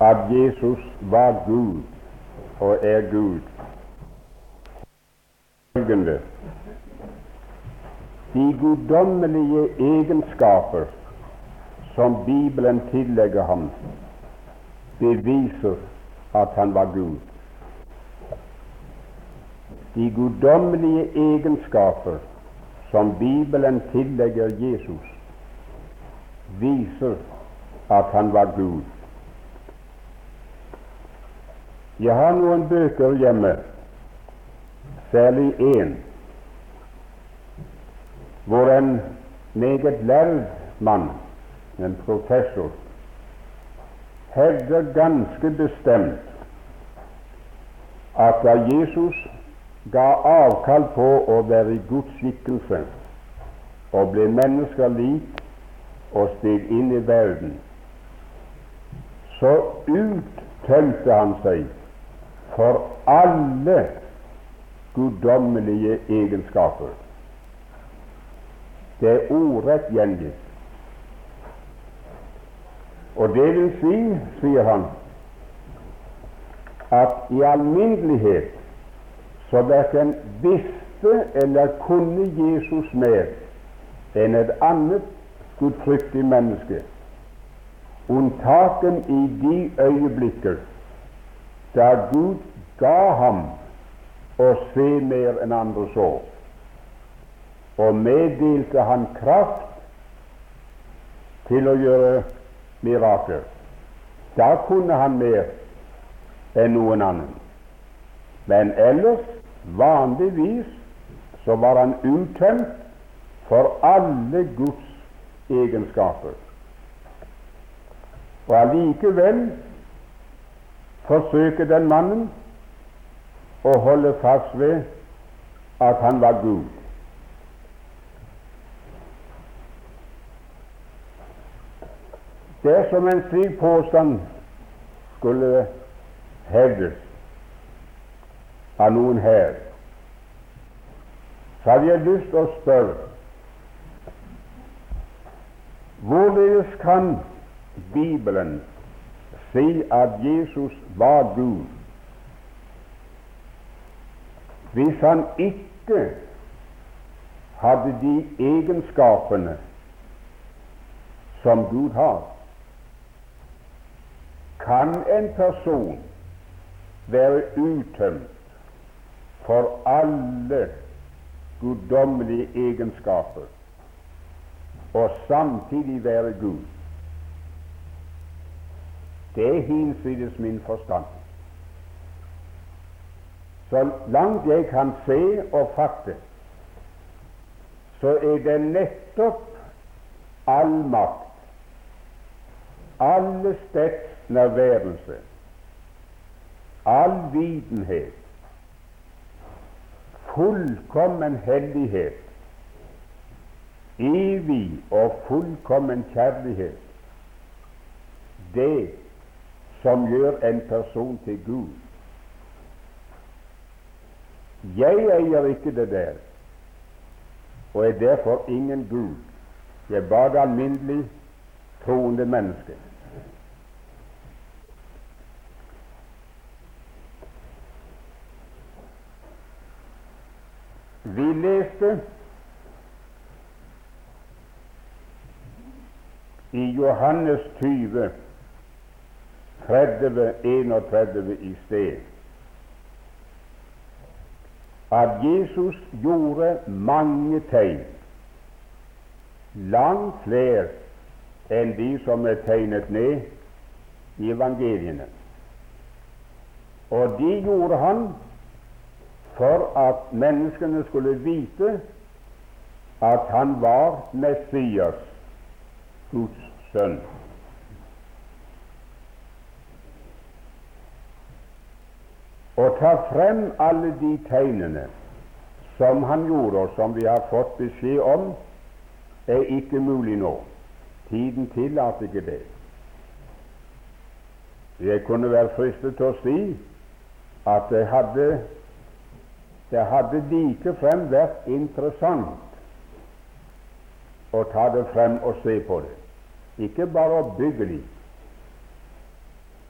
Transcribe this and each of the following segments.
at Jesus var Gud og er Gud. Følgende De guddommelige egenskaper som Bibelen tillegger ham, beviser at han var Gud. De guddommelige egenskaper som Bibelen tillegger Jesus, viser at han var Gud. Jeg har noen bøker hjemme, særlig én, hvor en meget lærd mann, en professor, hevder ganske bestemt at da Jesus ga avkall på å være i Guds skikkelse og ble mennesker lik og steg inn i verden, så uttømte han seg for alle guddommelige egenskaper. Det er ordrett gjengitt. Og det vil si, sier han, at i alminnelighet så verken visste eller kunne Jesus mer enn et annet gudfryktig menneske, unntaken i de øyeblikker da Gud ga ham å se mer enn andre så, og meddelte han kraft til å gjøre mirakler. Da kunne han mer enn noen annen. Men ellers, vanligvis, så var han uttømt for alle Guds egenskaper. Og allikevel forsøker den mannen å holde fast ved at han var Gud. Dersom en slik påstand skulle hevdes av noen her, så hadde jeg lyst til å spørre hvorledes kan Bibelen si at Jesus var Gud, hvis han ikke hadde de egenskapene som Gud har. Kan en person være uttømt for alle guddommelige egenskaper og samtidig være Gud? Det hinsides min forstand. Så langt jeg kan se og fatte, så er det nettopp all makt, alle steds nærværelse, all videnhet, fullkommen hellighet, evig og fullkommen kjærlighet, det som gjør en person til Gud. Jeg eier ikke det der, og er derfor ingen Gud. Jeg er bare alminnelig troende menneske. Vi leste i Johannes 20 30, 31 i sted at Jesus gjorde mange tegn, langt flere enn de som er tegnet ned i evangeliene. Og de gjorde han for at menneskene skulle vite at han var Messias, Guds sønn. Å ta frem alle de tegnene som han gjorde, og som vi har fått beskjed om, er ikke mulig nå. Tiden tillater ikke det. Jeg kunne være fristet til å si at det hadde, det hadde likefrem vært interessant å ta det frem og se på det, ikke bare oppbyggelig,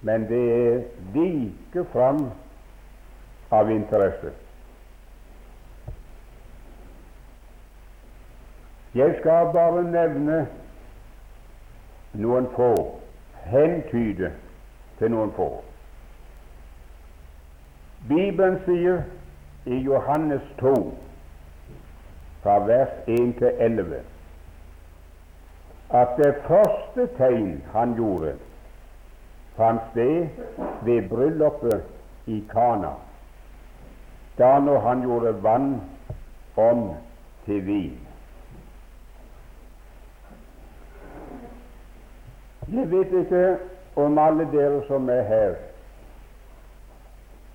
men det er like fram av interesse. Jeg skal bare nevne noen få, hentyde til noen få. Bibelen sier i Johannes 2, fra vers 1 til 11, at det første tegn han gjorde, fant sted ved bryllupet i Kana, da når han gjorde vann om til vin. Jeg vet ikke om alle dere som er her,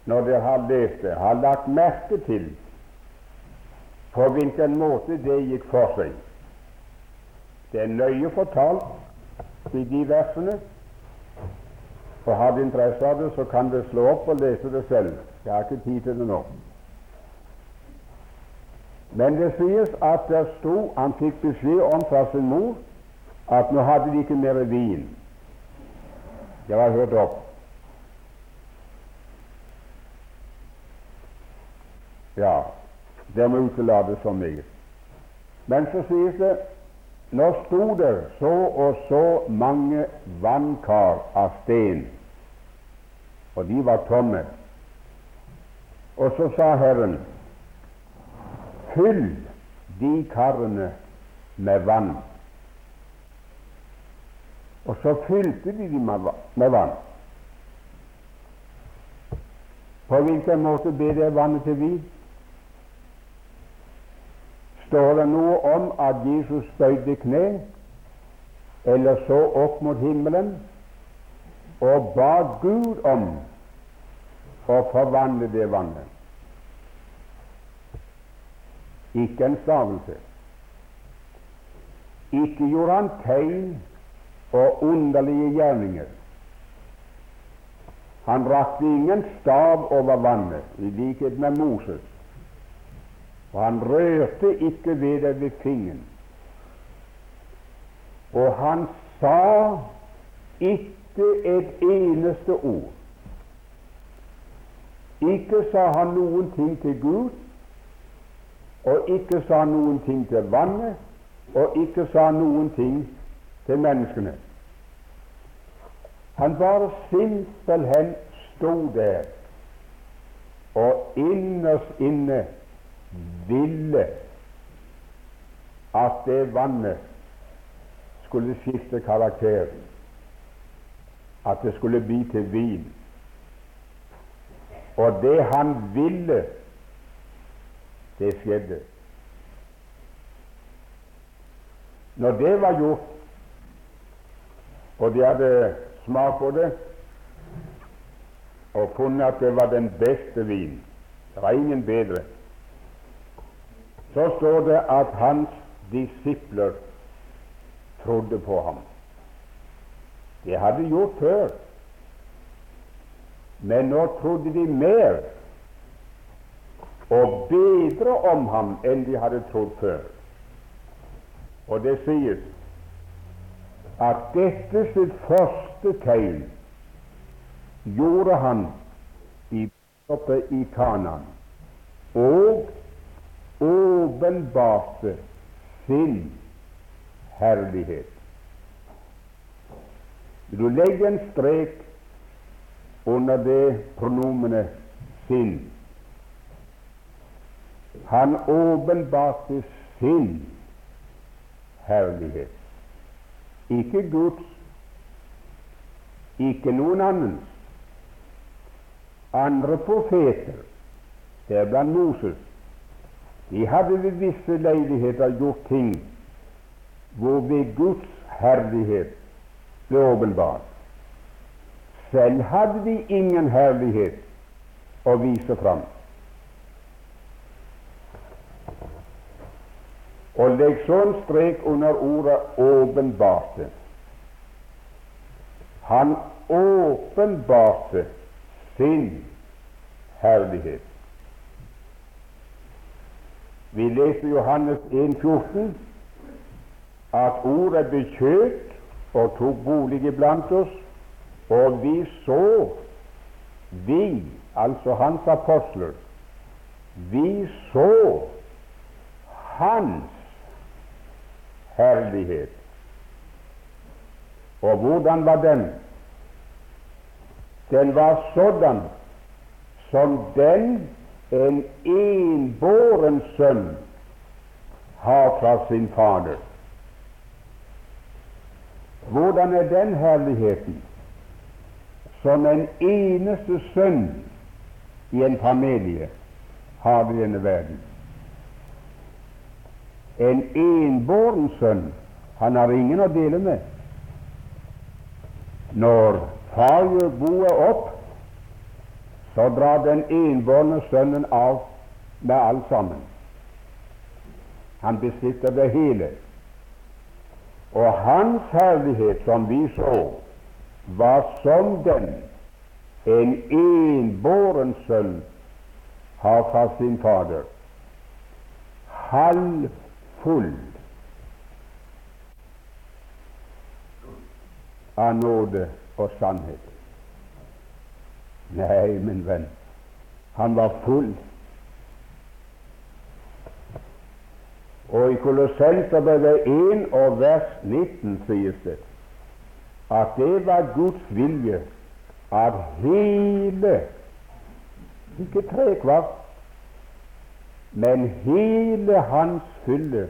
når dere har lest det, har lagt merke til på hvilken måte det gikk for seg. Det er nøye fortalt i de versene. Og har du interesse av det, så kan du slå opp og lese det selv. Jeg har ikke tid til det nå. Men det sies at det sto Han fikk beskjed om fra sin mor at nå hadde de ikke mer vin. Det var hørt opp. Ja, det må utelates så mye. Men så sies det nå sto det så og så mange vannkar av sten, og de var tomme. Og så sa Herren, fyll de karene med vann. Og så fylte de dem med vann. På hvilken måte ble det vannet til vin? Står det noe om at Jesus bøyde kne, eller så opp mot himmelen og ba Gud om å forvandle det vannet? Ikke en stavelse. Ikke gjorde han tegn og underlige gjerninger. Han rakte ingen stav over vannet, i likhet med Moses, og han rørte ikke ved det ved fingeren. Og han sa ikke et eneste ord. Ikke sa han noen ting til Gud, og ikke sa noen ting til vannet, og ikke sa noen ting til menneskene. Han bare simpelthen sto der og innerst inne ville at det vannet skulle skifte karakter, at det skulle bli til vin. Og det han ville, det skjedde. Når det var gjort, og de hadde smak på det og funnet at det var den beste vin. Det var ingen bedre. Så står det at hans disipler trodde på ham. Det hadde gjort før, men nå trodde de mer og bedre om ham enn de hadde trodd før. Og det sies at dette sitt første tegn gjorde han i oppe i Kanan, og åpenbarte sin herlighet. Vil du legge en strek under det pronomenet 'sin'? Han åpenbarte sin herlighet. Ikke Guds, ikke noen annens. Andre profeter, deriblant Moses, de hadde ved visse leiligheter gjort ting hvorved Guds herlighet ble åpenbart. Selv hadde de ingen herlighet å vise fram. Og legg så en strek under ordet 'åpenbarte'. Han åpenbarte sin herlighet. Vi leser Johannes 1,14 at ordet bekjøt og tok bolig iblant oss, Og vi så, vi, altså hans apostler, vi så hans herlighet. Og hvordan var den? Den var sådan som den en enbåren sønn har fra sin Fader. Hvordan er den herligheten? Som en eneste sønn i en familie har i denne verden. En enbåren sønn, han har ingen å dele med. Når far boet opp, så drar den enbårne sønnen av med alt sammen. Han besitter det hele. Og hans herlighet, som vi så, var som den en enbåren sønn har fra sin Fader. Halvfull av nåde og sannhet. Nei, min venn, han var full. Og i Kolossenserbrevet 1 og vers 19 sies det at det var Guds vilje at hele, ikke tre kvart, men hele hans fylle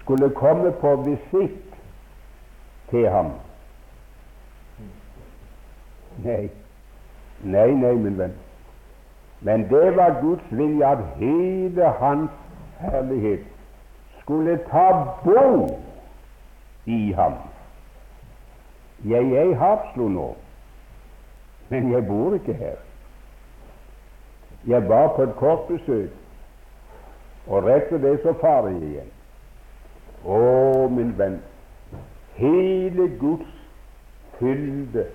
skulle komme på visitt til ham. Nei, Nei, nei, min venn. Men det var Guds vilje at hele Hans herlighet skulle ta bo i ham. Jeg er i Hapslo nå, men jeg bor ikke her. Jeg var på et kort besøk, og rett ved det så farer jeg igjen. Å, min venn, hele Guds fylde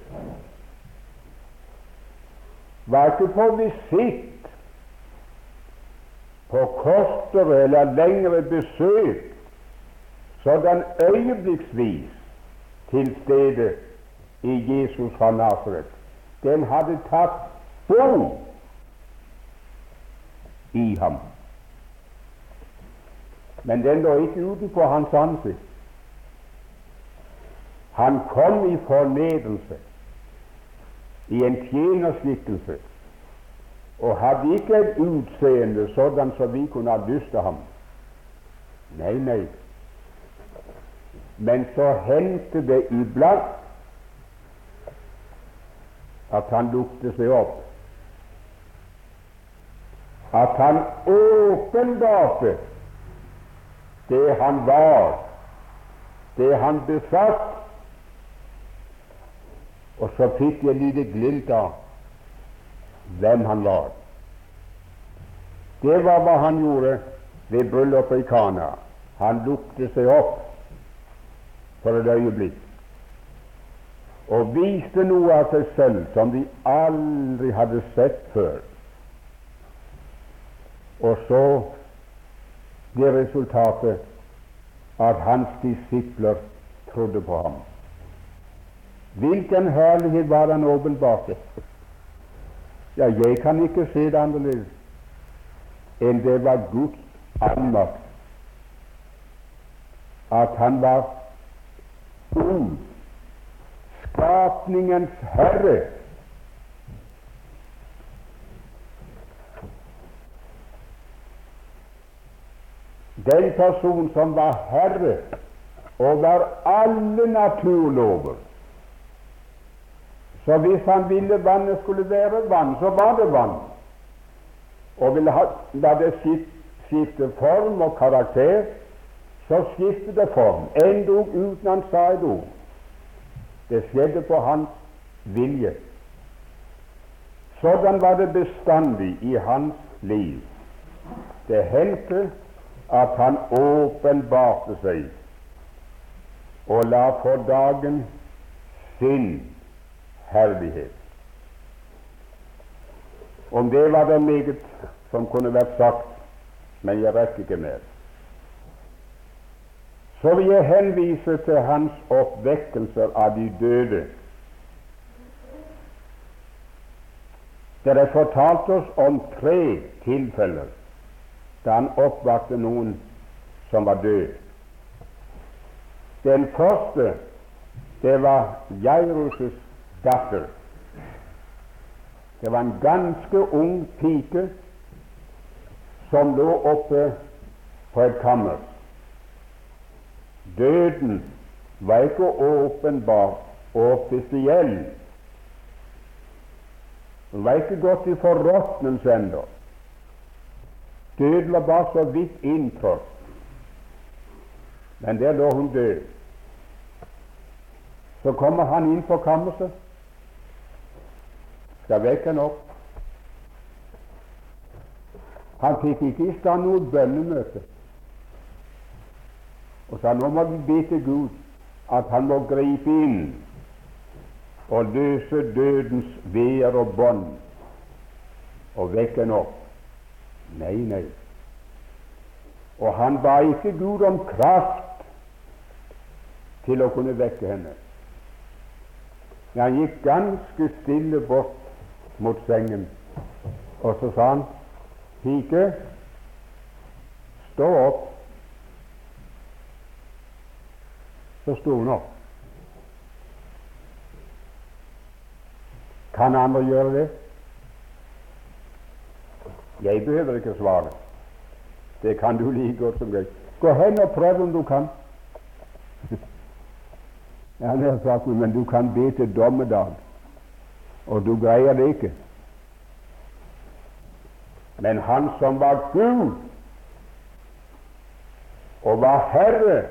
var ikke på visitt på kortere eller lengre besøk, sådan øyeblikksvis til stede i Jesus fra Nasaret. Den hadde tatt bo i ham. Men den lå ikke utenfor hans ansikt. Han kom i fornedrelse i en tjenerskikkelse og hadde ikke et utseende sådan som vi kunne ha lyst til ham. Nei, nei. Men så hendte det iblant at han lukte seg opp, at han åpenbarte det han var, det han besatt, og så fikk jeg lite glimt av hvem han var. Det var hva han gjorde ved bryllupet i Kana. Han lukte seg opp for et øyeblikk og viste noe av seg selv som de aldri hadde sett før. Og så ble resultatet at hans disipler trodde på ham. Hvilken herlighet var han åpenbarte? Ja, jeg kan ikke se det annerledes enn det var Guds allmakt. At han var god, skapningens herre. Den person som var herre over alle naturlover så hvis han ville vannet skulle være vann, så var det vann. Og ville ha, la det skifte form og karakter, så skiftet det form, endog uten han sa et ord. Det skjedde på hans vilje. Sådan var det bestandig i hans liv. Det hendte at han åpenbarte seg og la for dagen sin herlighet. Om det var det meget som kunne vært sagt, men jeg rekker ikke mer. Så vil jeg henvise til hans oppvekkelser av de døde Det er fortalt oss om tre tilfeller da han oppvakte noen som var død. Den første det var Jairus' datter. Det var en ganske ung pike som lå oppe på et kammer. Døden var ikke åpenbar og offisiell. Hun var ikke gått i forråtnelse ennå. Døden var bare så vidt innenfor, Men der lå hun død. Så kommer han inn på kammerset, skal vekke henne opp. Han fikk ikke i stand noe bønnemøte og sa nå må vi be til Gud at han må gripe inn og løse dødens veer og bånd og vekke henne opp. Nei, nei. Og han ba ikke Gud om kraft til å kunne vekke henne. Men han gikk ganske stille bort mot sengen, og så sa han, pike, stå opp. Så sto hun opp. Kan andre gjøre det? Jeg behøver ikke svare. Det kan du like godt som jeg. Gå hen og prøv om du kan. Ja, har sagt, men du kan be til dommedag, og du greier det ikke. Men han som var Gud, og var Herre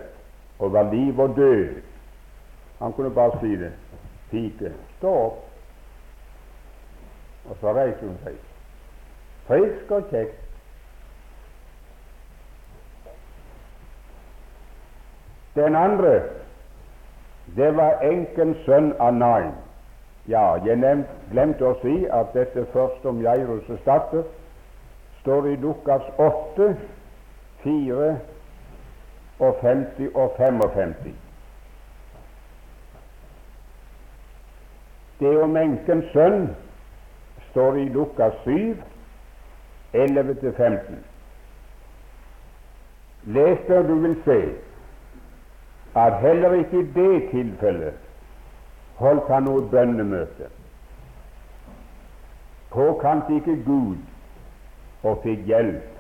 over liv og død, han kunne bare si det. Pike, stå opp. Og så reiser hun seg frisk og kjekk. Den andre, det var enkens sønn av Nain. Ja, jeg glemte å si at dette første om Jairus' datter står i Lukas 8, 4 og 50 og 55. Det om enkens sønn står i Lukas 7, 11-15. Les det, og du vil se at heller ikke i det tilfellet holdt han noe bønnemøte. Påkalte ikke Gud og fikk hjelp.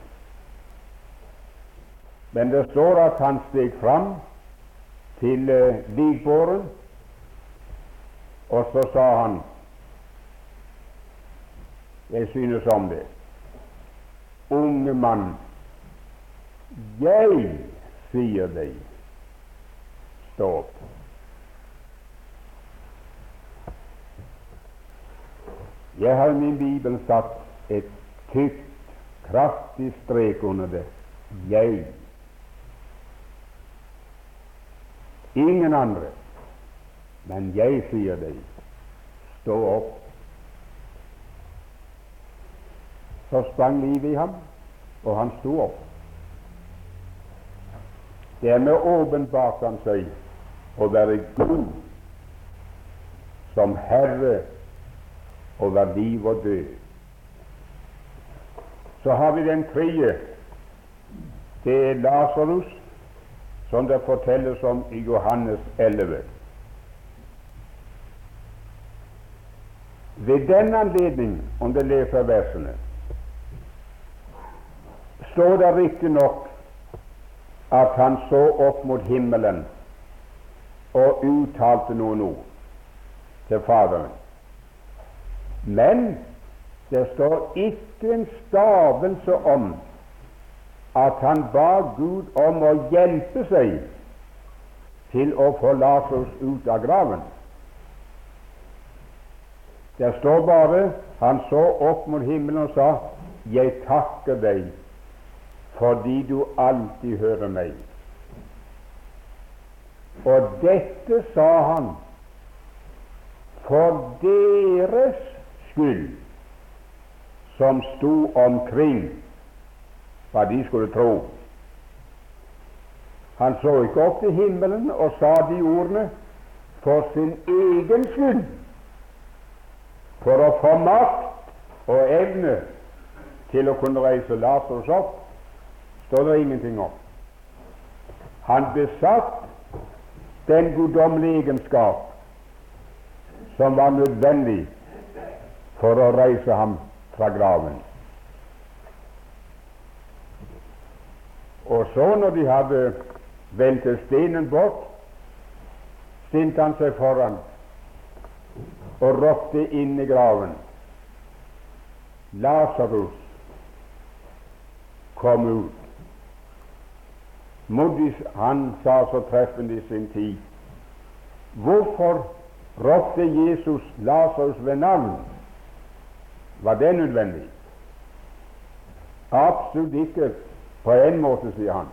Men det står at han steg fram til likbåren, ligbåren, og så sa han Jeg synes om det unge mann, jeg sier deg, stå opp. Jeg har i min bibel satt et tykt, kraftig strek under det. Jeg. Ingen andre. Men jeg sier deg, stå opp. Så sprang livet i ham, og han sto opp. Dermed åpenbarte han seg å være god som herre over liv og død. Så har vi den tredje. Det er Lasarus, som det fortelles om i Johannes 11. Ved den anledning, om det leser versene, står det riktignok at han så opp mot himmelen og uttalte noen ord til Faderen. Men det står ikke en stavelse om at han ba Gud om å hjelpe seg til å få Lasers ut av graven. Det står bare han så opp mot himmelen og sa, 'Jeg takker deg fordi du alltid hører meg. Og dette sa han for deres skyld, som sto omkring hva de skulle tro. Han så ikke opp til himmelen og sa de ordene for sin egen skyld, for å få makt og evne til å kunne reise Lasarus opp, står det ingenting om. Han besatt den guddommelige egenskap som var nødvendig for å reise ham fra graven. Og så, når de hadde vendt stenen bort, stilte han seg foran og ropte inn i graven. Lasarus, kom ut. Modis, han sa så treffende i sin tid Hvorfor ropte Jesus Lasarus ved navn? Var det nødvendig? Absolutt ikke på en måte, sier han.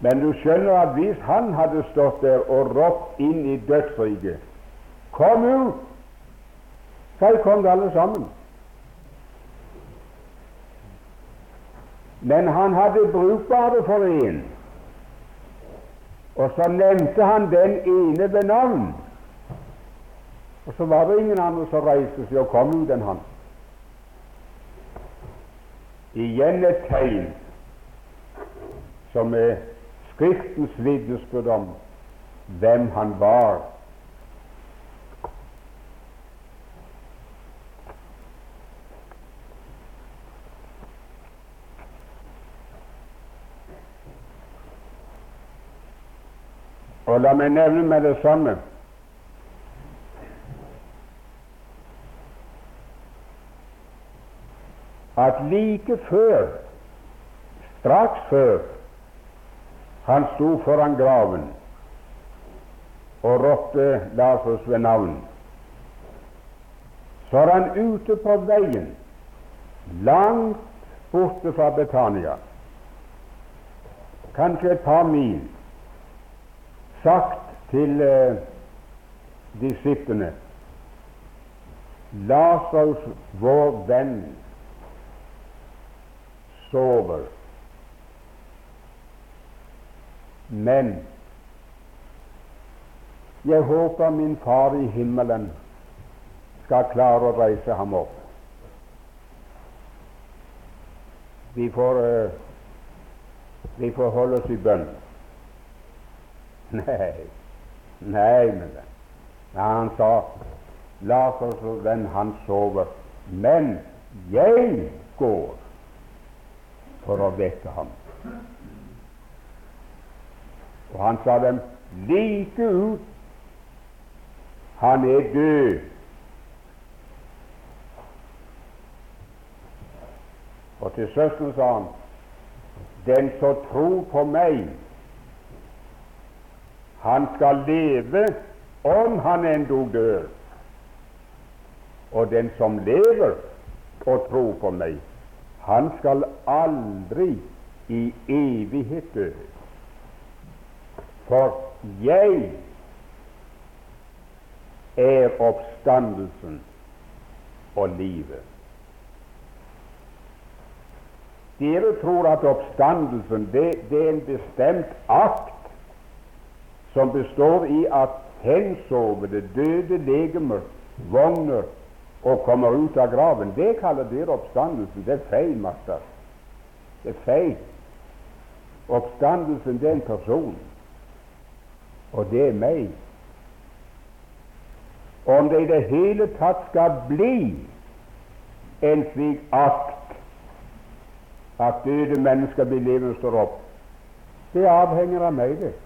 Men du skjønner at hvis han hadde stått der og ropt inn i dødsriket Kom ut! Så kom det alle sammen. Men han hadde bruk bare for én. Og så nevnte han den ene ved navn. Og så var det ingen andre som reiste seg og kom ut enn han. Igjen et tegn som er Skriftens vitnesbyrd om hvem han var. Og la meg nevne med det samme. At like før, straks før han sto foran graven og ropte Lasers ved navn, så er han ute på veien, langt borte fra Betania, kanskje et par mil, sagt til eh, disiplene Lasarus, vår venn, sover. Men jeg håper min far i himmelen skal klare å reise ham opp. Vi får, uh, vi får holde oss i bønn. Nei, nei, men det. Han sa Lasarus og venn, han sover, men jeg går for å vekke ham. Og han sa dem like ut han er død. Og til søsteren sa han den som tror på meg, han skal leve om han endog dør. Og den som lever og tror på meg, han skal aldri i evighet dø. For jeg er oppstandelsen og livet. Dere tror at oppstandelsen det, det, er en bestemt akt som består i at hensovede, døde legemer vogner og kommer ut av graven. Det kaller dere oppstandelsen. Det er feil, Martha. Det er feil. Oppstandelsen det er en person, og det er meg. Om det i det hele tatt skal bli en slik akt at døde mennesker blir levende står opp, det avhenger av meg, det.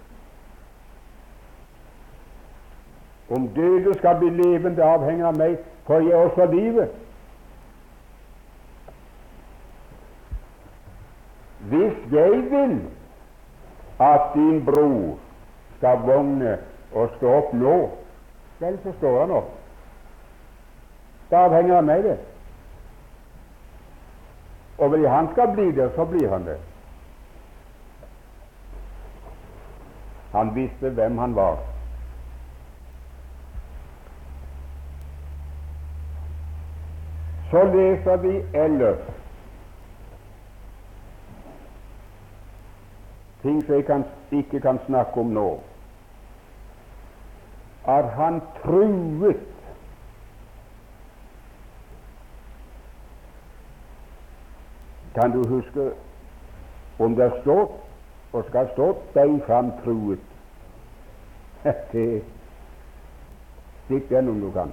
Om døde skal bli levende, avhenger av meg, for jeg er også livet. Hvis jeg vil at din bror skal vågne og stå opp nå, vel, så står han opp. Det avhenger av meg, det. Og hvis han skal bli der, så blir han det. Han visste hvem han var. Så leser vi ellers ting som jeg kan, ikke kan snakke om nå at han truet Kan du huske om det står og skal stå deg fram truet? Det Stikk den om du kan.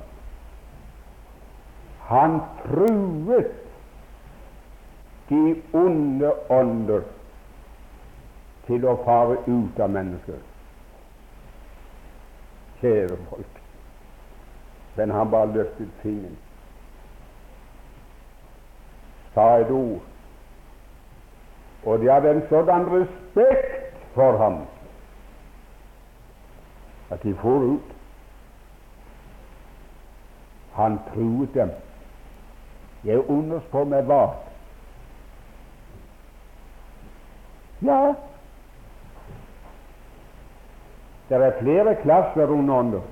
Han truet de onde ånder til å fare ut av mennesker. Kjære folk, men han bare løftet fingeren, sa et ord, og de hadde en sådan respekt for ham at de for ut. Han truet dem. Jeg undres på meg hva. Ja, det er flere klasser under ånder.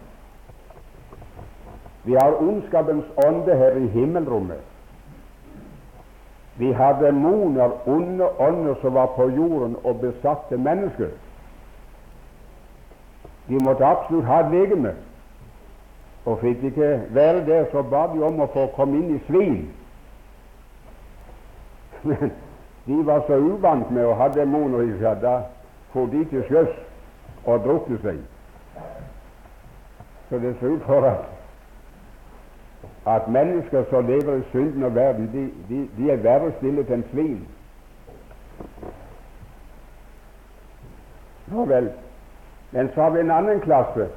Vi har ondskapens ånde her i himmelrommet. Vi har demoner, onde ånder, som var på jorden og besatte mennesker. De måtte absolutt ha et legeme, og fikk ikke være der, så ba de om å få komme inn i svin. Men de var så uvant med å ha demoner i seg, da for de til sjøs og drukne seg. Så det ser ut for at, at mennesker som lever i synden og verden, de, de, de er verre stillet enn svin. Nå vel, men så har vi en annen klasse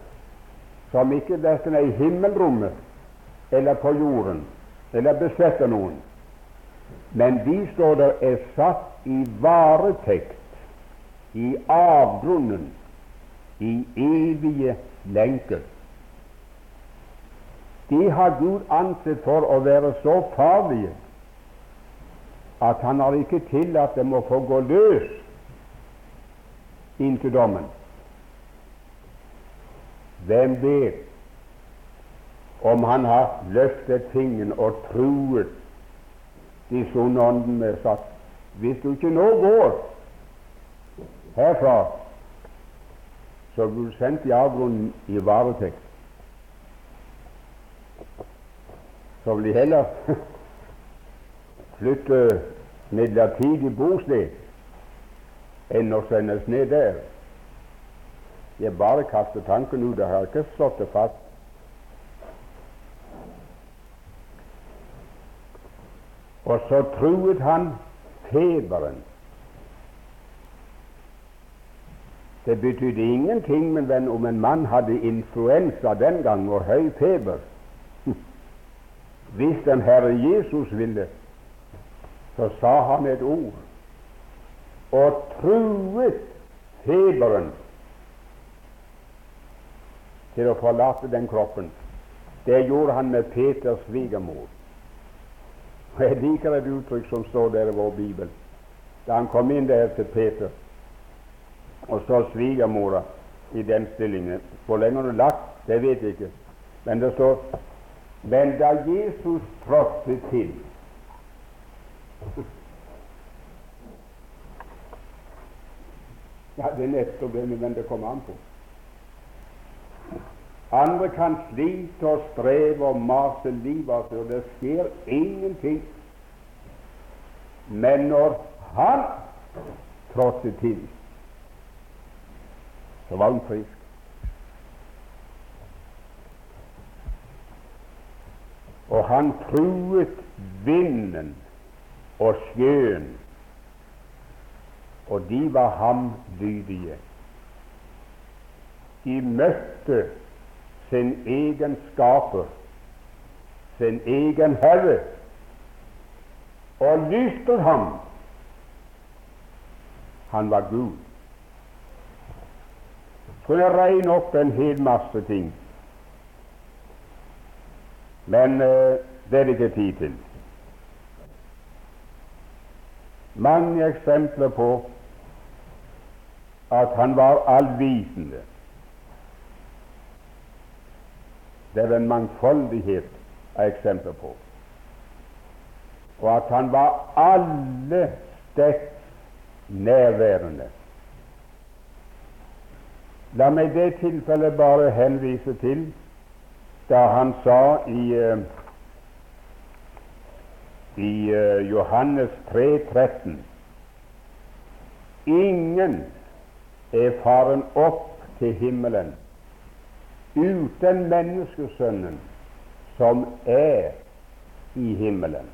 som ikke verken er i himmelrommet eller på jorden eller besetter noen. Men de står der er satt i varetekt i avgrunnen, i evige lenker. De har Gud ansett for å være så farlige at han har ikke tillatt dem å få gå løs inntil dommen. Hvem vet om han har løftet fingeren og truet åndene med sagt hvis du ikke nå går herfra, så blir du sendt i avgrunnen i varetekt. Så vil de heller flytte midlertidig bosted enn å sendes ned der. Jeg bare kaster tanken ut. Jeg har ikke slått det fast. Og så truet han feberen. Det betydde ingenting men venn, om en mann hadde influensa den gang og høy feber. Hvis den Herre Jesus ville, så sa han et ord og truet feberen til å forlate den kroppen. Det gjorde han med Peters svigermor. Og Jeg liker et uttrykk som står der i vår bibel. Da han kom inn der til Peter, og så svigermora i den stillingen Hvor lenge hun du lagt, det vet jeg ikke. Men det står Men da Jesus trådte til Ja, det er nettopp det men det kommer an på. Andre kan slite og streve og mase livet av seg, og det skjer ingenting. Men når han trådte til, så var hun frisk. Og han truet vinden og sjøen, og de var ham lydige. De møtte sin egen skaper, sin egen herre, og lystet ham. Han var Gud. Kunne regne opp en hel masse ting, men uh, det er det ikke tid til. Mange eksempler på at han var allvisende. Det er en mangfoldighet av eksempler på. Og at han var alle steds nærværende. La meg i det tilfellet bare henvise til da han sa i uh, i uh, Johannes 3, 13. Ingen er faren opp til himmelen uten menneskesønnen som er i himmelen.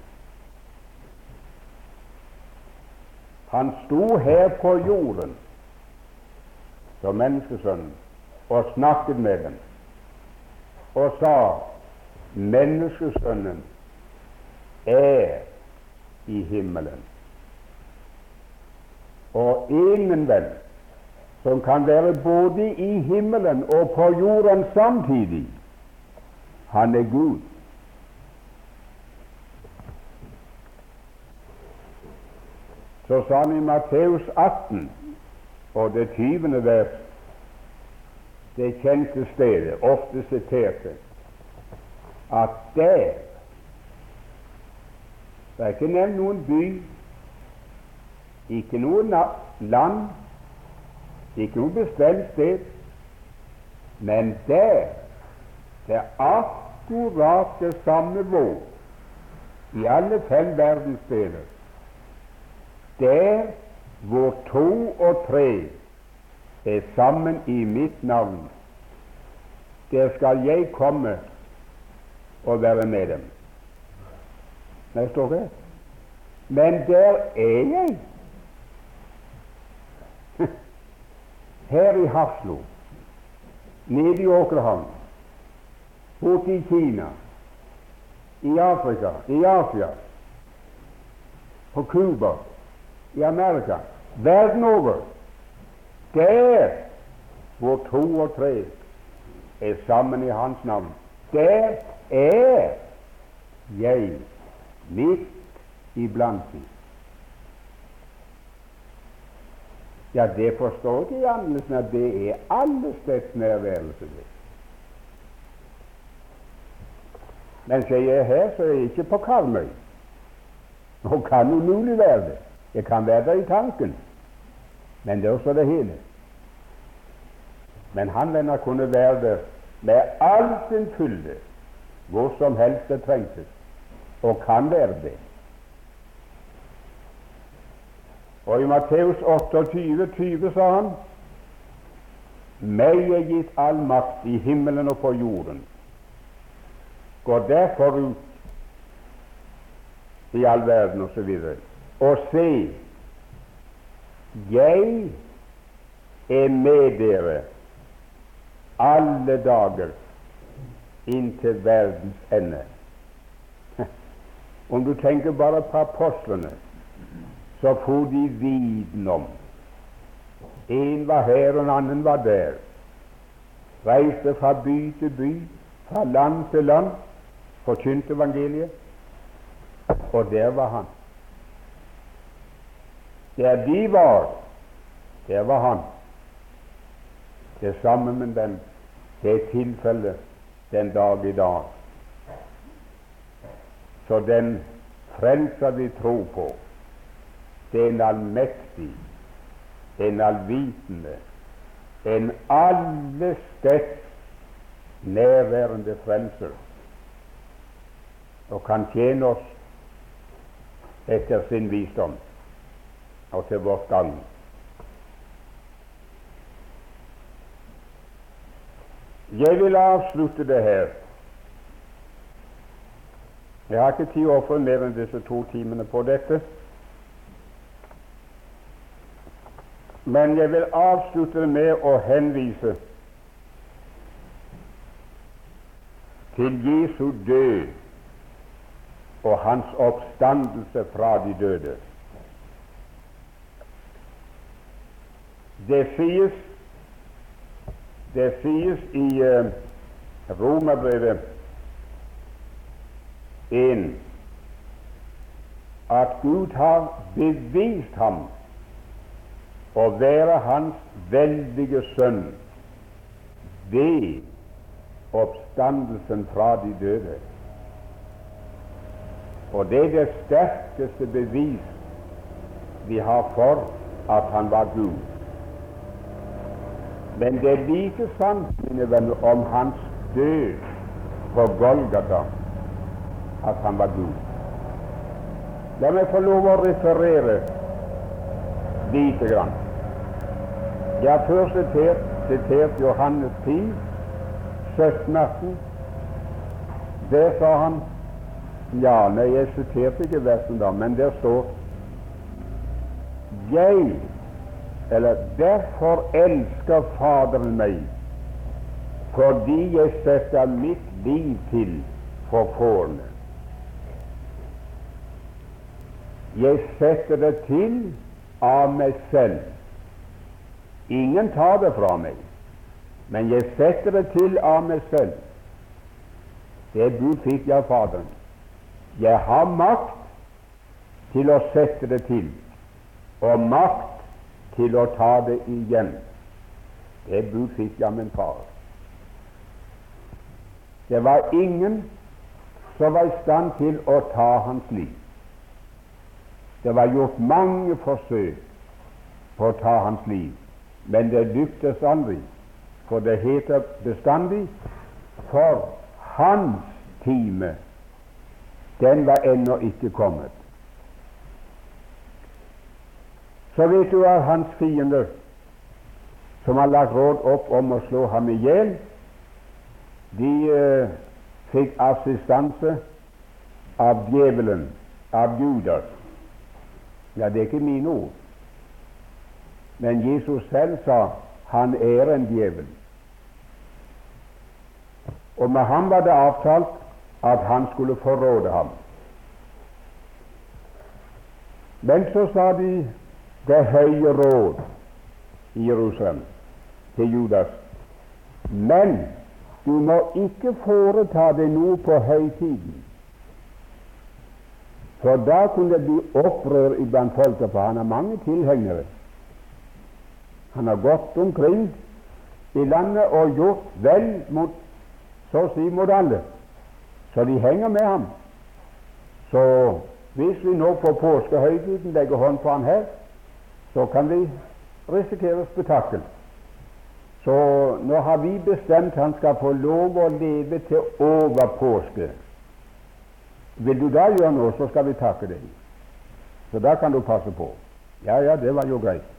Han sto her på jorden som menneskesønnen og snakket med dem og sa menneskesønnen er i himmelen. Og ingen vel som kan være både i himmelen og på jorden samtidig. Han er Gud. Så sa han i Matteus 18 og det tyvende vers, det kjente stedet, ofte siterte, at der Det er ikke nevnt noen by, ikke noe land, ikke noe bestemt sted, men der det er akkurat det samme vår i alle fem verdensdeler. Der hvor to og tre er sammen i mitt navn, der skal jeg komme og være med dem. Men der er jeg. Her i Haslo, nede i Åkerhavn, borte i Kina, i Afrika, i Asia, på Cuba, i Amerika, verden over. Der hvor to og tre er sammen i Hans navn, der er jeg midt iblant dem. Ja, det forstår ikke Jannesen annerledes at det er allesteds nærværelse. det. Mens jeg er her, så er jeg ikke på Karmøy. Og kan umulig være det. Jeg kan være der i tanken, men det er også det hele. Men han venner kunne være der med all sin fylde hvor som helst det trengtes, og kan være det. Og i Matteus 28, 20 sa han meg er gitt all makt i himmelen og på jorden. Gå derfor ut i all verden osv. Og, så og se, jeg er med dere alle dager inntil verdens ende. Om du tenker bare på apostlene, så for de viten om En var her, og en annen var der. Reiste fra by til by, fra land til land, forkynte evangeliet, og der var han. Der de var, der var han. Det samme med den. Det er tilfellet den dag i dag. Så den frelser vi tror på, det er en allmektig, en allvitende, en allesteds nærværende frelser, og kan tjene oss etter sin visdom og til vårt gagn. Jeg vil avslutte det her. Jeg har ikke tid å ofre mer enn disse to timene på dette. Men jeg vil avslutte med å henvise til Jesu død og hans oppstandelse fra de døde. Det sies, det sies i uh, Romerbrevet 1 at Gud har bevist ham å være hans veldige sønn ved oppstandelsen fra de døde. Og det er det sterkeste bevis vi har for at han var Gud. Men det er like sant, om hans død på Golgata, at han var Gud. La meg få lov å referere lite grann. Jeg har før sitert, sitert Johannes 10, 17-18. Der sa han Ja, nei, jeg siterte ikke versen da, men der står Jeg, eller derfor elsker Faderen meg, fordi jeg setter mitt liv til for fårene. Jeg setter det til av meg selv. Ingen tar det fra meg, men jeg setter det til av meg selv. Det bud fikk jeg av Faderen. Jeg har makt til å sette det til, og makt til å ta det igjen. Det bud fikk jeg av min far. Det var ingen som var i stand til å ta hans liv. Det var gjort mange forsøk på å ta hans liv, men det lyktes aldri. For det heter bestandig for hans time, den var ennå ikke kommet. Så vet du at hans fiender, som har lagt råd opp om å slå ham i hjel, de uh, fikk assistanse av djevelen, av Judas. Ja, det er ikke mine ord. Men Jesus selv sa han er en djevel. Og med ham var det avtalt at han skulle forråde ham. Men så sa de det høye råd i Jerusalem til Judas Men du må ikke foreta deg noe på høytiden, for da kunne det bli opprør iblant folket, for han har mange tilhengere. Han har gått omkring i landet og gjort vel mot så å si mot alle. Så de henger med ham. Så hvis vi nå på påskehøytiden legger hånd på ham her, så kan vi risikere spetakkel. Så nå har vi bestemt han skal få lov å leve til over påske. Vil du da gjøre noe, så skal vi takke deg. Så da kan du passe på. Ja, ja, det var jo greit.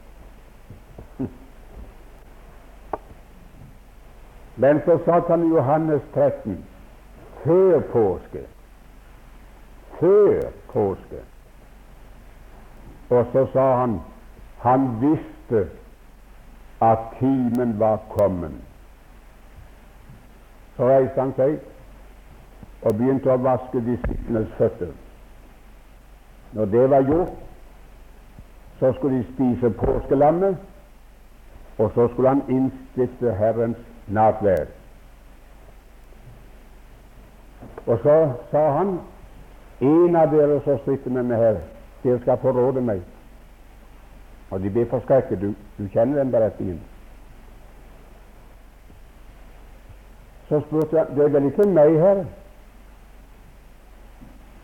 Men så satt han i Johannes 13 før påske. Før påske. Og så sa han han visste at timen var kommet. Så reiste han seg og begynte å vaske disiplenes føtter. Når det var gjort, så skulle de spise påskelammet, og så skulle han innstifte Herrens nattverd. Og så sa han en av dere som sitter med meg her, dere skal forråde meg. Og de ble forskrekket. Du, du kjenner den beretningen. Så spurte jeg det er vel ikke meg, her?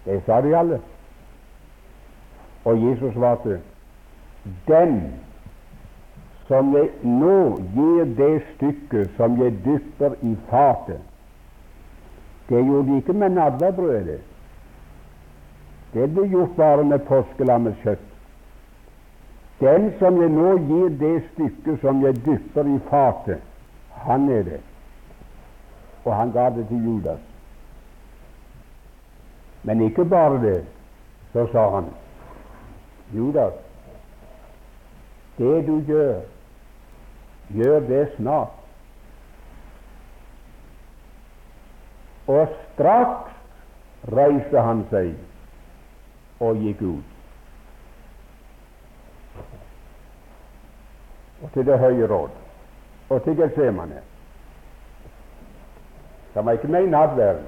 Det sa de alle. Og Jesus svarte den som jeg nå gir det stykket som jeg dypper i fatet. Det gjorde de ikke med nadverbrødet. Det ble gjort bare med påskelammets kjøtt. Den som jeg nå gir det stykket som jeg dypper i fatet, han er det. Og han ga det til Judas. Men ikke bare det. Så sa han, Judas, det du gjør, Gjør det snart. Og straks reiste han seg og gikk ut. Og til Det høye råd og til Getsemane. Han var ikke med i nattverden.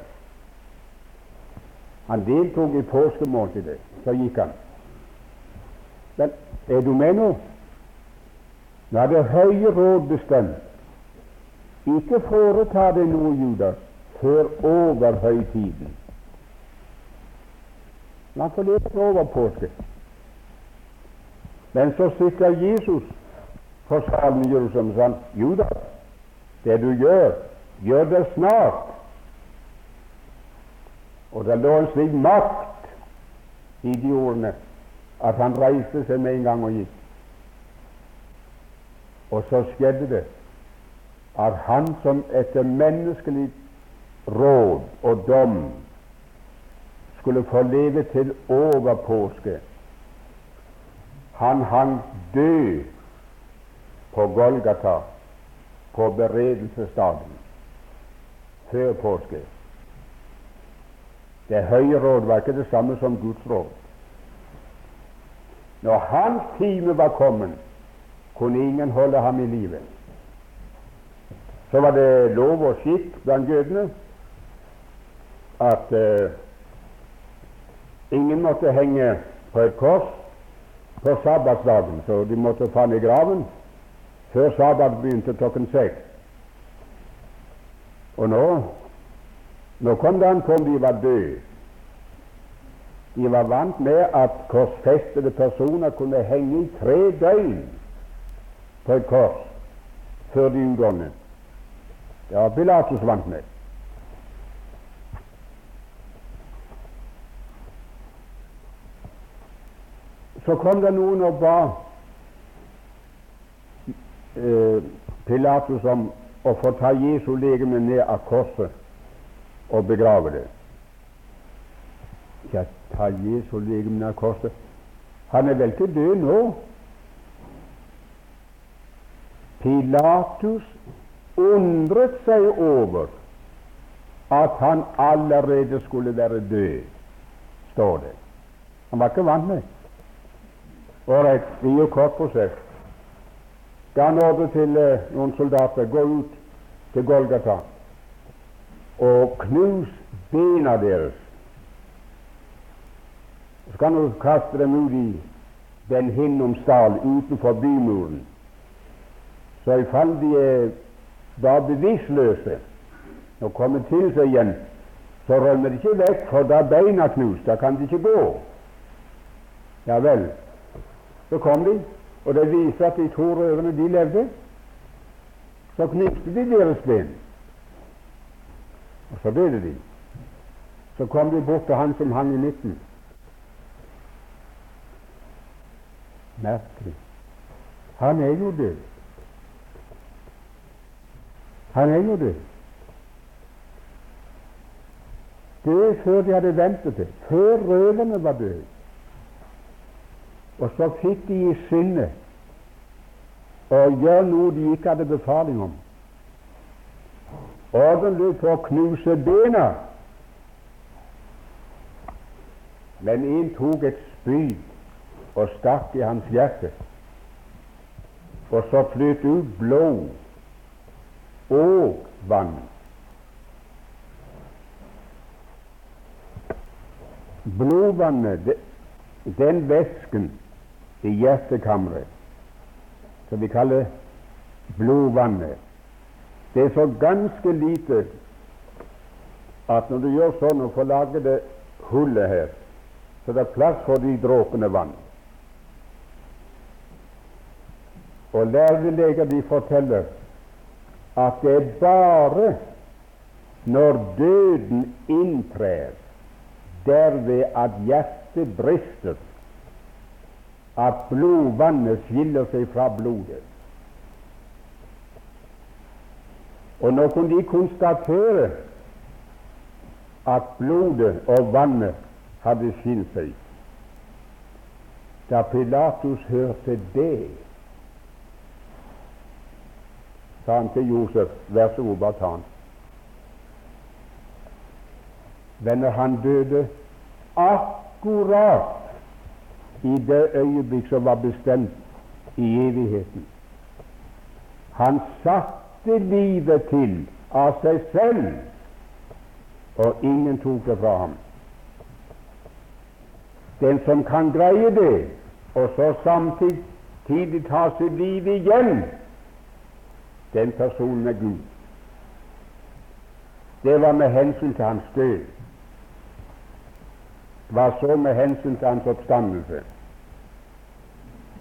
Han deltok i påskemåltidet. Så gikk han. Men er du med nå? Er det høye råd bestemt. Ikke foreta deg noe, Judas, før over høytiden. La få leve over påske. Men så sitter Jesus for salen i Jerusalem og sier Judas, det du gjør, gjør det snart. Og det lå en slik makt i de ordene at han reiste seg med en gang og gikk. Og så skjedde det at han som etter menneskelig råd og dom skulle få leve til over påske, han hang død på Golgata på beredelsesdagen før påske. Det høye råd var ikke det samme som Guds råd. Når hans time var kommet, kunne ingen holde ham i live. Så var det lov og skikk blant jødene at uh, ingen måtte henge på et kors på sabbatsdagen, så de måtte falle i graven før sabbat begynte klokken seks. Og nå nå kom det an på om de var døde. De var vant med at korsfestede personer kunne henge i tre døgn på et kors før de utgående. Det var Pilatus vant med. Så kom det noen og ba eh, Pilatus om å få ta Jesu legeme ned av korset og begrave det. Ja, ta Jesu legeme ned av korset Han er vel ikke død nå? Pilatus undret seg over at han allerede skulle være død, står det. Han var ikke vant med. Ålreit, det gir kort prosess ga han ordre til eh, noen soldater gå ut til Golgata og knus bena deres. Så kan du kaste dem ut i den hinnomsdal utenfor bymuren. Er da bevisstløse og kommer til seg igjen, så rømmer de ikke vekk, for da beina knust. Da kan de ikke gå. Ja vel. Så kom de, og det viser at de to røverne de levde. Så knipte de deres ben, og så døde de. Så kom de bort til han som hang i midten. Merkelig. Han er jo død. Han er jo død. Død før de hadde ventet det, før røverne var døde. Og så fikk de i sinne å gjøre noe de ikke hadde befaling om. Ordentlig for å knuse bena. Men en tok et spyd og stakk i hans hjerte, og så fløt ut blod og vann. Blodvannet, den væsken i hjertekammeret, som vi kaller blodvannet. Det er så ganske lite at når du gjør sånn og får lage det hullet her, så det er plass for de dråpene vann. Og lærerleger de forteller at det er bare når døden inntrer, derved at hjertet brister, at blodvannet skiller seg fra blodet. Og nå kunne de konstatere at blodet og vannet hadde skilt seg. Da Pilatus hørte det, sa han til Josef, vær så god, bare ta han. Men når han døde akkurat i det øyeblikk som var bestemt i evigheten. Han satte livet til av seg selv, og ingen tok det fra ham. Den som kan greie det, og så samtidig ta sitt liv igjen, den personen er Gud. Det var med hensyn til hans død. Hva så med hensyn til hans oppstandelse?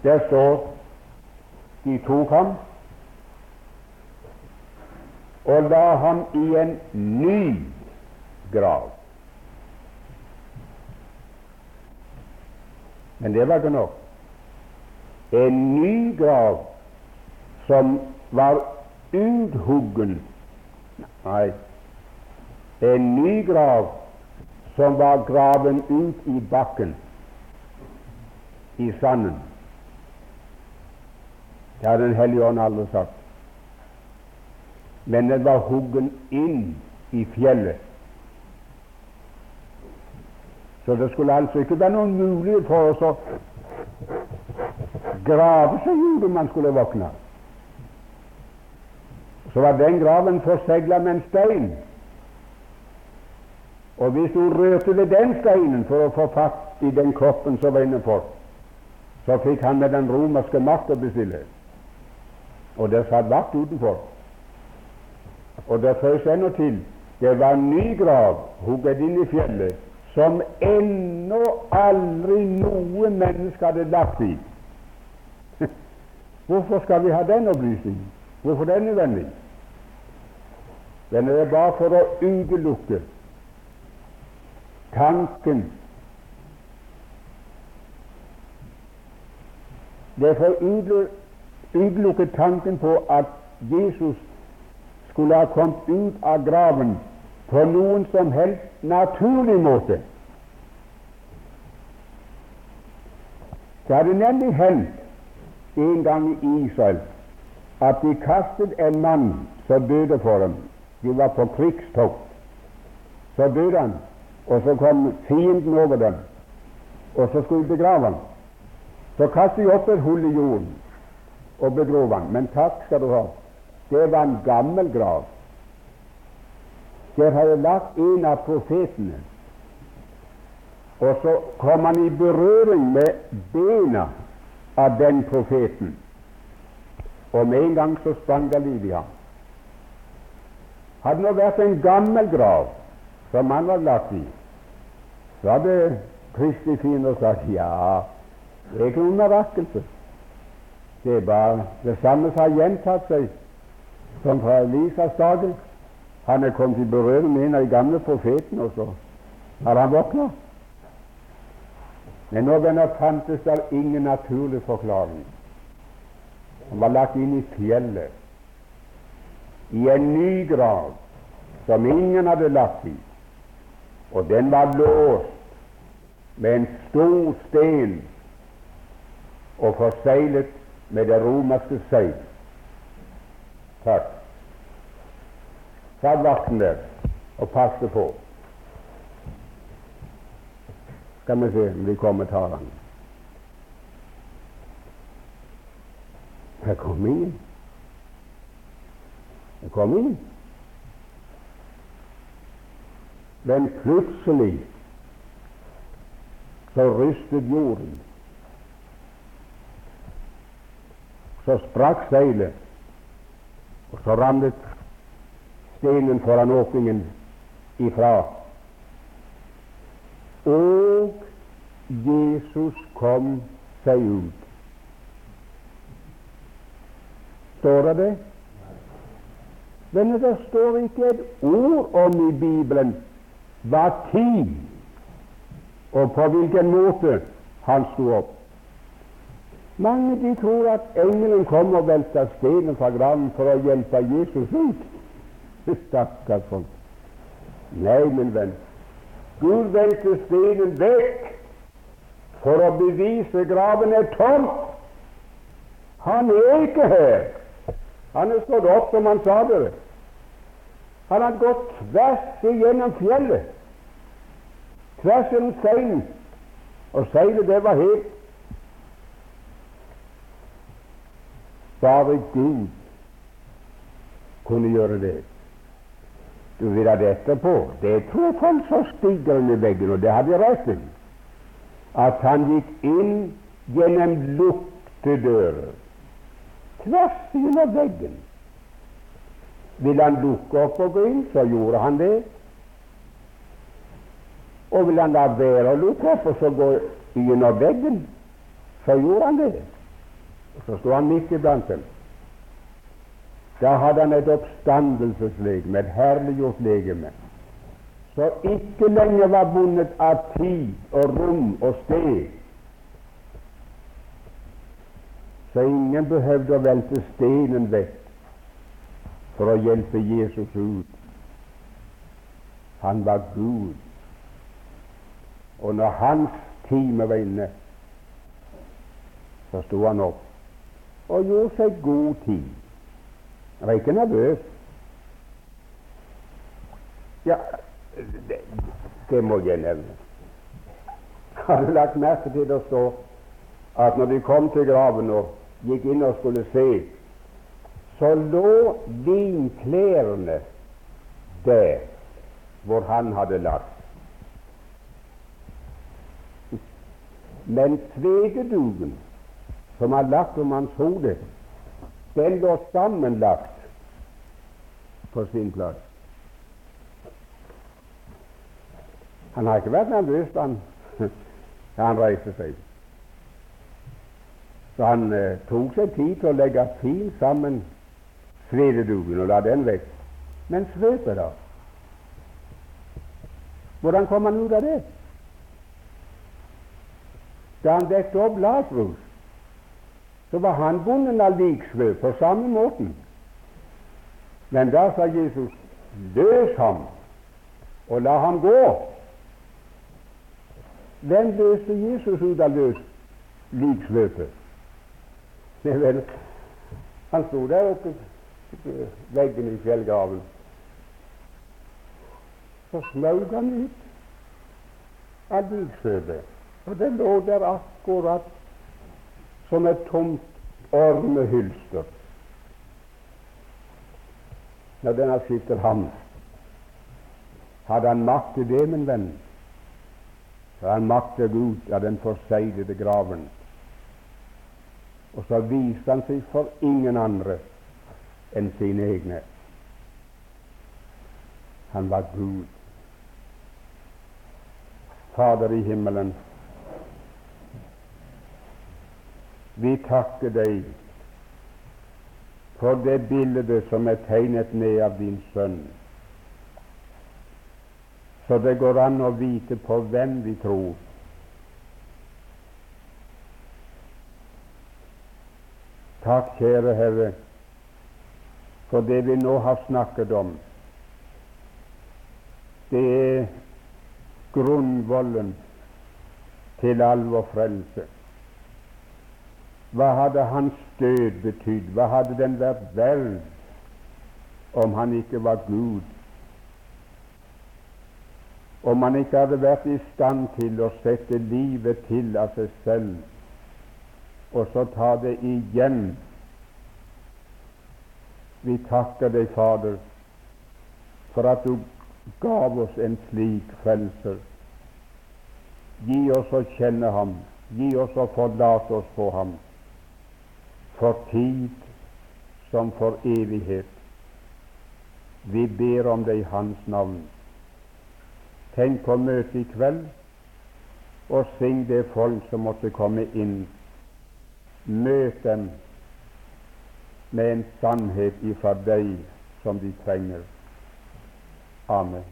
Der står de tok ham og la ham i en ny grav. Men det var ikke nok. En ny grav som var uthuggen Nei, en ny grav som var graven ut i bakken, i sanden. Det har Den hellige ånd aldri sagt. Men den var huggen inn i fjellet. Så det skulle altså ikke være noen mulighet for oss å grave seg ut om man skulle våkne. Så var den graven forsegla med en stein. Og hvis hun rørte ved den steinen for å få fatt i den kroppen som var innenfor, så fikk han med den romerske makt å bestille. Og det satt vakt utenfor. Og det føys ennå til det var en ny grav hugget inn i fjellet som ennå aldri noe menneske hadde lagt i. Hvorfor skal vi ha den opplysningen? Hvorfor den er nødvendig? Den er bare for å utelukke tanken Det er for å utelukke tanken på at Jesus skulle ha kommet ut av graven på noen som helst naturlig måte. Det hadde nemlig hendt en gang i Israel at de kastet en mann som døde for dem. De var på krigstokt. Så døde han, og så kom fienden over dem, og så skulle de begrave han. Så kastet de opp et hull i jorden og begrov han. Men takk skal du ha, det var en gammel grav. Der hadde lagt en av profetene. Og så kom han i berøring med bena av den profeten, og med en gang så sprang det liv i ham. Hadde det vært en gammel grav som han var lagt i, så hadde Kristi fiender sagt ja, det er ikke noen mirakel. Det er bare det samme som har gjentatt seg som fra Elisas dager. Han er kommet i berøring med en av de gamle profetene, og så har han våkna. Men nå fantes det ingen naturlig forklaring. Han var lagt inn i fjellet, i en ny grav som ingen hadde lagt i, og den var låst med en stor sten og forseglet med det romerske seil. Takk. Satt vakten der og passet på. Skal vi se om vi kommer og. Her kom ingen. Kom ingen. Men plutselig så rystet jorden. Så sprakk seilet, og så ramlet stenen foran åpningen ifra. Og Jesus kom seg ut. Står det det? Men det står ikke et ord om i Bibelen hva tid og på hvilken måte han sto opp. Mange de tror at engelen kom og velta stenen fra graven for å hjelpe Jesus ut. Stakkars folk. Nei, min venn, Gud velter stenen vekk for å bevise graven er tom. Han er ikke her. Han er stått opp, som han sa det. Han hadde gått tvers igjennom fjellet, tvers gjennom steinen, og seilet det var helt Bare Gud kunne gjøre det. Du vil ha det etterpå. Det tror folk som stiger under veggen, og det hadde jeg rett i. At han gikk inn gjennom luktedører, tvers gjennom veggen. Ville han lukke opp og gå inn, så gjorde han det. Og ville han la være å lukke opp og så gå gjennom veggen, så gjorde han det. Og så sto han midt iblant dem. Da hadde han et oppstandelseslegeme, et herliggjort legeme, som ikke lenger var bundet av tid og rom og sted, Så ingen behøvde å velte stenen vekk for å hjelpe Jesus ut. Han var Gud. Og når hans time var inne, så sto han opp og gjorde seg god tid. Han var ikke nervøs. Ja, det, det må jeg nevne. Har du lagt merke til det stå at når de kom til graven og gikk inn og skulle se, så lå vinklærne der hvor han hadde lagt. Men svededuken som han lagt om hans hode, den lå sammenlagt på sin plass. Han har ikke vært nervøs da han, han reiste seg. Så han eh, tok seg tid til å legge fint sammen svededuken og la den vekk. Men svøpet, da? Hvordan kom han ut av det? Da han dekket opp Lasarus, så var han bonden av liksvøp på samme måten. Men da sa Jesus, løs ham og la ham gå. Hvem løste Jesus ut av løs liksvøpet? Han sto der oppe ved veggen i fjellgraven. Så smaug han ut av liksvøpet, og det lå der akkurat som et tomt ormehylster. Når den har skiftet ham, hadde han makt til det, min venn, så han maktet ut av den forseglede graven. Og så viste han seg for ingen andre enn sine egne. Han var Gud. Fader i himmelen, vi takker deg for det bildet som er tegnet ned av din sønn, så det går an å vite på hvem vi tror. Takk, kjære Herre, for det vi nå har snakket om. Det er grunnvollen til all vår frelse. Hva hadde hans død betydd? Hva hadde den vært verd om han ikke var Gud? Om han ikke hadde vært i stand til å sette livet til av seg selv, og så ta det igjen. Vi takker deg, Fader, for at du gav oss en slik frelser. Gi oss å kjenne ham, gi oss å forlate oss på ham for tid som for evighet. Vi ber om det i Hans navn. Tenk på møtet i kveld, og syng det folk som måtte komme inn. Møt dem med en sannhet ifra deg som de trenger. Amen.